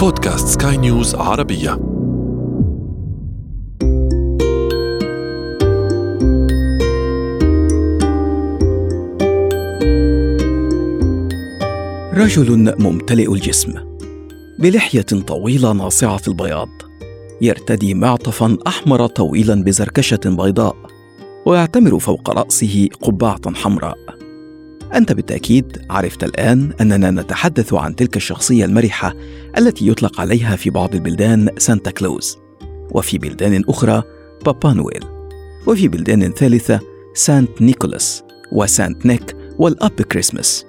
بودكاست سكاي نيوز عربية. رجل ممتلئ الجسم بلحية طويلة ناصعة البياض يرتدي معطفا أحمر طويلا بزركشة بيضاء ويعتمر فوق رأسه قبعة حمراء. أنت بالتأكيد عرفت الآن أننا نتحدث عن تلك الشخصية المرحة التي يطلق عليها في بعض البلدان سانتا كلوز وفي بلدان أخرى بابا نويل وفي بلدان ثالثة سانت نيكولاس وسانت نيك والأب كريسماس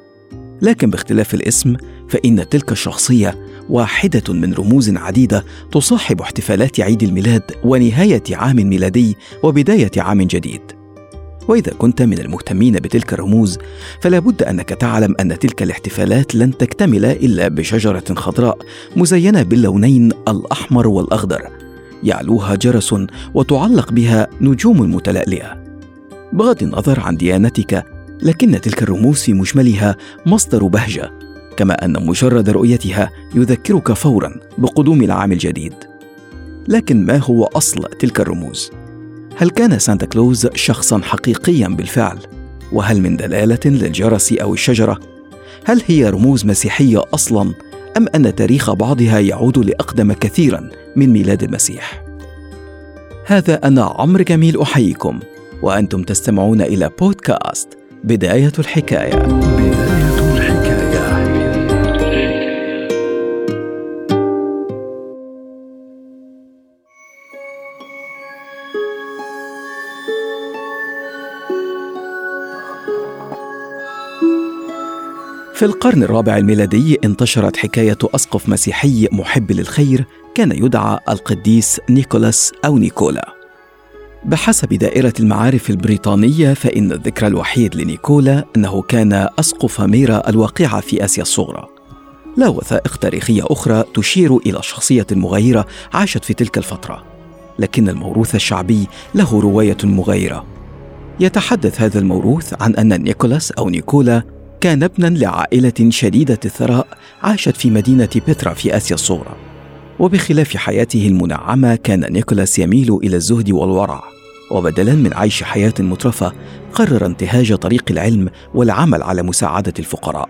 لكن باختلاف الاسم فإن تلك الشخصية واحدة من رموز عديدة تصاحب احتفالات عيد الميلاد ونهاية عام ميلادي وبداية عام جديد. وإذا كنت من المهتمين بتلك الرموز فلا بد أنك تعلم أن تلك الاحتفالات لن تكتمل إلا بشجرة خضراء مزينة باللونين الأحمر والأخضر. يعلوها جرس وتعلق بها نجوم متلألئة. بغض النظر عن ديانتك لكن تلك الرموز في مجملها مصدر بهجة كما أن مجرد رؤيتها يذكرك فورا بقدوم العام الجديد. لكن ما هو أصل تلك الرموز؟ هل كان سانتا كلوز شخصا حقيقيا بالفعل؟ وهل من دلالة للجرس أو الشجرة؟ هل هي رموز مسيحية أصلا؟ أم أن تاريخ بعضها يعود لأقدم كثيرا من ميلاد المسيح؟ هذا أنا عمرو جميل أحييكم وأنتم تستمعون إلى بودكاست بداية الحكاية. بدايه في القرن الرابع الميلادي انتشرت حكاية أسقف مسيحي محب للخير كان يدعى القديس نيكولاس أو نيكولا. بحسب دائرة المعارف البريطانية فإن الذكر الوحيد لنيكولا أنه كان أسقف ميرا الواقعة في آسيا الصغرى. لا وثائق تاريخية أخرى تشير إلى شخصية مغايرة عاشت في تلك الفترة، لكن الموروث الشعبي له رواية مغايرة. يتحدث هذا الموروث عن أن نيكولاس أو نيكولا كان ابنا لعائلة شديدة الثراء عاشت في مدينة بترا في آسيا الصغرى. وبخلاف حياته المنعمة كان نيكولاس يميل إلى الزهد والورع. وبدلا من عيش حياة مترفة قرر انتهاج طريق العلم والعمل على مساعدة الفقراء.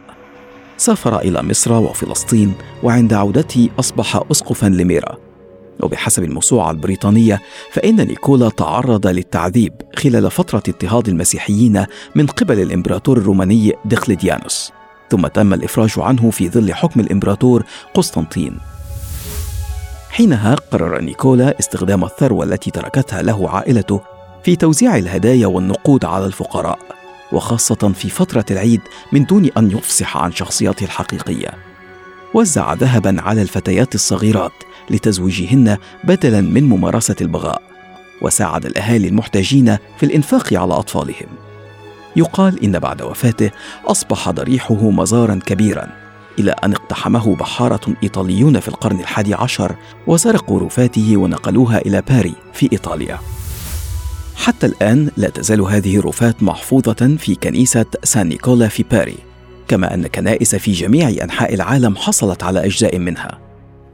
سافر إلى مصر وفلسطين وعند عودته أصبح أسقفا لميرا. وبحسب الموسوعة البريطانية فإن نيكولا تعرض للتعذيب خلال فترة اضطهاد المسيحيين من قبل الإمبراطور الروماني دقلديانوس ثم تم الإفراج عنه في ظل حكم الإمبراطور قسطنطين. حينها قرر نيكولا استخدام الثروة التي تركتها له عائلته في توزيع الهدايا والنقود على الفقراء وخاصة في فترة العيد من دون أن يفصح عن شخصيته الحقيقية. وزع ذهبا على الفتيات الصغيرات لتزويجهن بدلا من ممارسة البغاء وساعد الأهالي المحتاجين في الإنفاق على أطفالهم. يقال إن بعد وفاته أصبح ضريحه مزارا كبيرا إلى أن اقتحمه بحارة إيطاليون في القرن الحادي عشر وسرقوا رفاته ونقلوها إلى باري في إيطاليا. حتى الآن لا تزال هذه الرفات محفوظة في كنيسة سان نيكولا في باري. كما أن كنائس في جميع أنحاء العالم حصلت على أجزاء منها.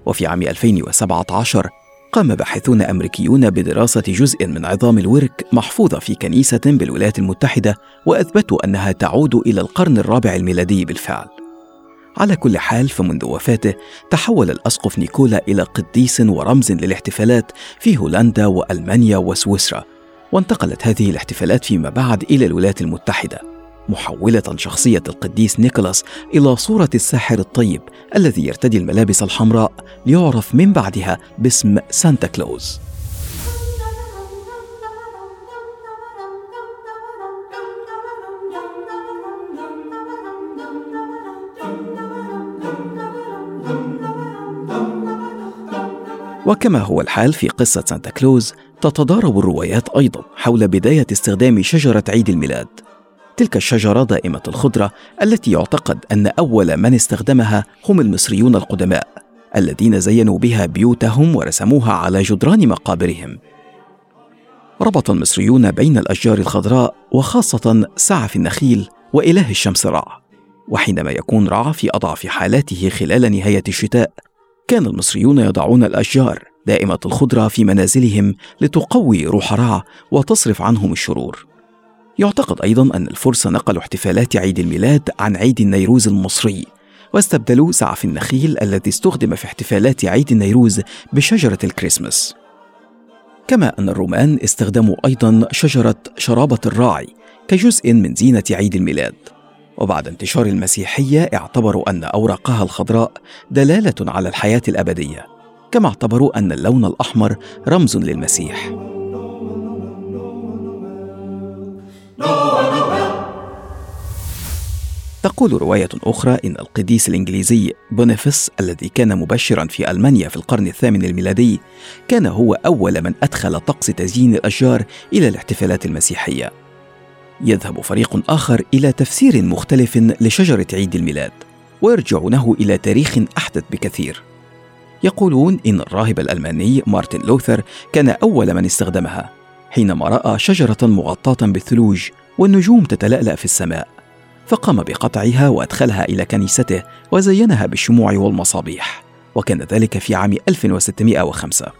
وفي عام 2017 قام باحثون أمريكيون بدراسة جزء من عظام الورك محفوظة في كنيسة بالولايات المتحدة وأثبتوا أنها تعود إلى القرن الرابع الميلادي بالفعل. على كل حال فمنذ وفاته تحول الأسقف نيكولا إلى قديس ورمز للاحتفالات في هولندا وألمانيا وسويسرا وانتقلت هذه الاحتفالات فيما بعد إلى الولايات المتحدة. محولة شخصية القديس نيكولاس إلى صورة الساحر الطيب الذي يرتدي الملابس الحمراء ليعرف من بعدها باسم سانتا كلوز. وكما هو الحال في قصة سانتا كلوز تتضارب الروايات أيضا حول بداية استخدام شجرة عيد الميلاد تلك الشجرة دائمة الخضرة التي يعتقد أن أول من استخدمها هم المصريون القدماء الذين زينوا بها بيوتهم ورسموها على جدران مقابرهم. ربط المصريون بين الأشجار الخضراء وخاصة سعف النخيل وإله الشمس رع، وحينما يكون رع في أضعف حالاته خلال نهاية الشتاء، كان المصريون يضعون الأشجار دائمة الخضرة في منازلهم لتقوي روح رع وتصرف عنهم الشرور. يعتقد أيضا أن الفرس نقلوا احتفالات عيد الميلاد عن عيد النيروز المصري واستبدلوا سعف النخيل الذي استخدم في احتفالات عيد النيروز بشجرة الكريسماس. كما أن الرومان استخدموا أيضا شجرة شرابة الراعي كجزء من زينة عيد الميلاد. وبعد انتشار المسيحية اعتبروا أن أوراقها الخضراء دلالة على الحياة الأبدية، كما اعتبروا أن اللون الأحمر رمز للمسيح. تقول رواية أخرى إن القديس الإنجليزي بونيفس الذي كان مبشرا في ألمانيا في القرن الثامن الميلادي كان هو أول من أدخل طقس تزيين الأشجار إلى الاحتفالات المسيحية. يذهب فريق آخر إلى تفسير مختلف لشجرة عيد الميلاد ويرجعونه إلى تاريخ أحدث بكثير. يقولون إن الراهب الألماني مارتن لوثر كان أول من استخدمها حينما رأى شجرة مغطاة بالثلوج والنجوم تتلألأ في السماء فقام بقطعها وأدخلها إلى كنيسته وزينها بالشموع والمصابيح وكان ذلك في عام 1605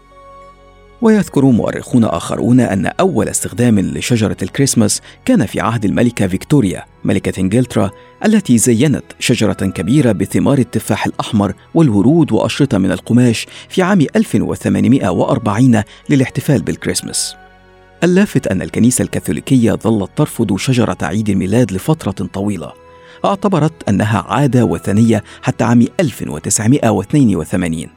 ويذكر مؤرخون آخرون أن أول استخدام لشجرة الكريسماس كان في عهد الملكة فيكتوريا ملكة إنجلترا التي زينت شجرة كبيرة بثمار التفاح الأحمر والورود وأشرطة من القماش في عام 1840 للاحتفال بالكريسماس. اللافت أن الكنيسة الكاثوليكية ظلت ترفض شجرة عيد الميلاد لفترة طويلة اعتبرت أنها عادة وثنية حتى عام 1982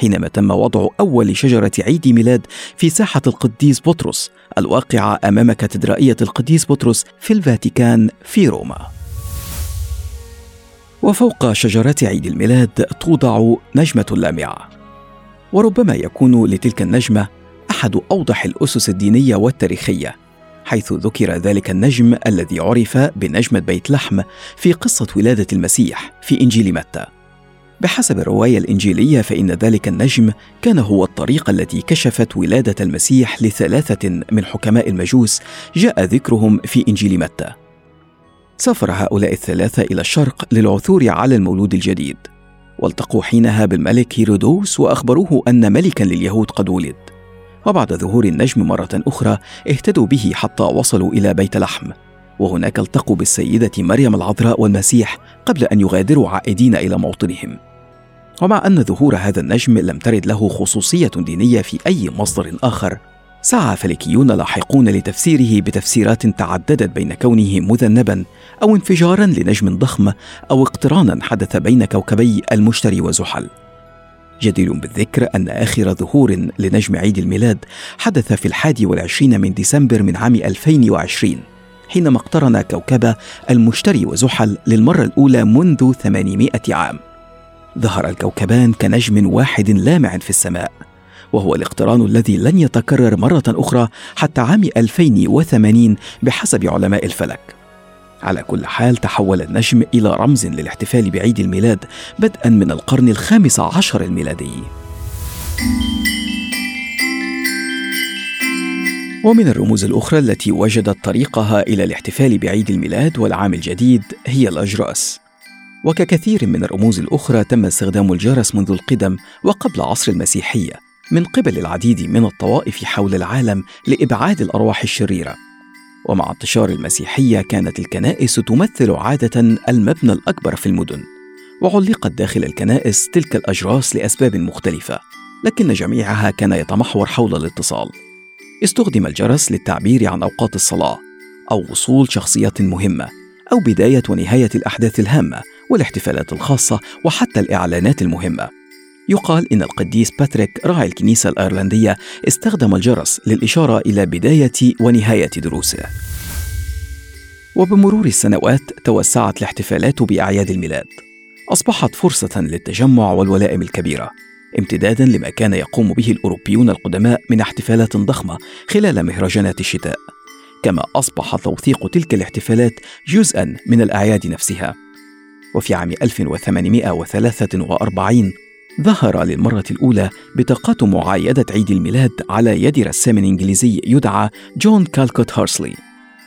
حينما تم وضع أول شجرة عيد ميلاد في ساحة القديس بطرس الواقعة أمام كاتدرائية القديس بطرس في الفاتيكان في روما. وفوق شجرات عيد الميلاد توضع نجمة لامعة، وربما يكون لتلك النجمة أحد أوضح الأسس الدينية والتاريخية حيث ذكر ذلك النجم الذي عرف بنجمة بيت لحم في قصة ولادة المسيح في إنجيل متى. بحسب الرواية الإنجيلية فإن ذلك النجم كان هو الطريقة التي كشفت ولادة المسيح لثلاثة من حكماء المجوس جاء ذكرهم في إنجيل متى. سافر هؤلاء الثلاثة إلى الشرق للعثور على المولود الجديد والتقوا حينها بالملك هيرودوس وأخبروه أن ملكا لليهود قد ولد. وبعد ظهور النجم مرة أخرى اهتدوا به حتى وصلوا إلى بيت لحم. وهناك التقوا بالسيدة مريم العذراء والمسيح قبل أن يغادروا عائدين إلى موطنهم. ومع أن ظهور هذا النجم لم ترد له خصوصية دينية في أي مصدر آخر سعى فلكيون لاحقون لتفسيره بتفسيرات تعددت بين كونه مذنبا أو انفجارا لنجم ضخم أو اقترانا حدث بين كوكبي المشتري وزحل. جدير بالذكر أن آخر ظهور لنجم عيد الميلاد حدث في الحادي والعشرين من ديسمبر من عام 2020 حينما اقترن كوكب المشتري وزحل للمرة الأولى منذ 800 عام. ظهر الكوكبان كنجم واحد لامع في السماء وهو الاقتران الذي لن يتكرر مرة أخرى حتى عام 2080 بحسب علماء الفلك. على كل حال تحول النجم إلى رمز للاحتفال بعيد الميلاد بدءا من القرن الخامس عشر الميلادي. ومن الرموز الأخرى التي وجدت طريقها إلى الاحتفال بعيد الميلاد والعام الجديد هي الأجراس. وككثير من الرموز الأخرى تم استخدام الجرس منذ القدم وقبل عصر المسيحية من قبل العديد من الطوائف حول العالم لإبعاد الأرواح الشريرة. ومع انتشار المسيحية كانت الكنائس تمثل عادة المبنى الأكبر في المدن وعلقت داخل الكنائس تلك الأجراس لأسباب مختلفة لكن جميعها كان يتمحور حول الاتصال. استخدم الجرس للتعبير عن أوقات الصلاة أو وصول شخصيات مهمة أو بداية ونهاية الأحداث الهامة والاحتفالات الخاصة وحتى الإعلانات المهمة. يقال إن القديس باتريك راعي الكنيسة الأيرلندية استخدم الجرس للإشارة إلى بداية ونهاية دروسه. وبمرور السنوات توسعت الاحتفالات بأعياد الميلاد. أصبحت فرصة للتجمع والولائم الكبيرة، امتدادا لما كان يقوم به الأوروبيون القدماء من احتفالات ضخمة خلال مهرجانات الشتاء. كما أصبح توثيق تلك الاحتفالات جزءا من الأعياد نفسها. وفي عام 1843 ظهر للمرة الأولى بطاقات معايدة عيد الميلاد على يد رسام إنجليزي يدعى جون كالكوت هارسلي.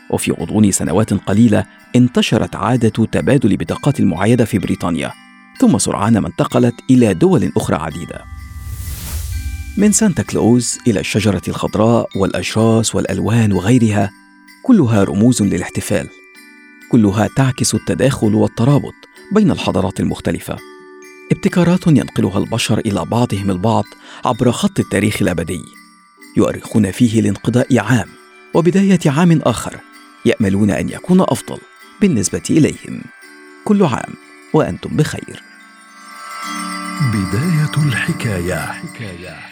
وفي غضون سنوات قليلة انتشرت عادة تبادل بطاقات المعايدة في بريطانيا ثم سرعان ما انتقلت إلى دول أخرى عديدة. من سانتا كلوز إلى الشجرة الخضراء والأشراس والألوان وغيرها كلها رموز للاحتفال. كلها تعكس التداخل والترابط بين الحضارات المختلفة. ابتكارات ينقلها البشر إلى بعضهم البعض عبر خط التاريخ الأبدي يؤرخون فيه لانقضاء عام وبداية عام آخر يأملون أن يكون أفضل بالنسبة إليهم كل عام وأنتم بخير بداية الحكاية, حكاية. حكاية.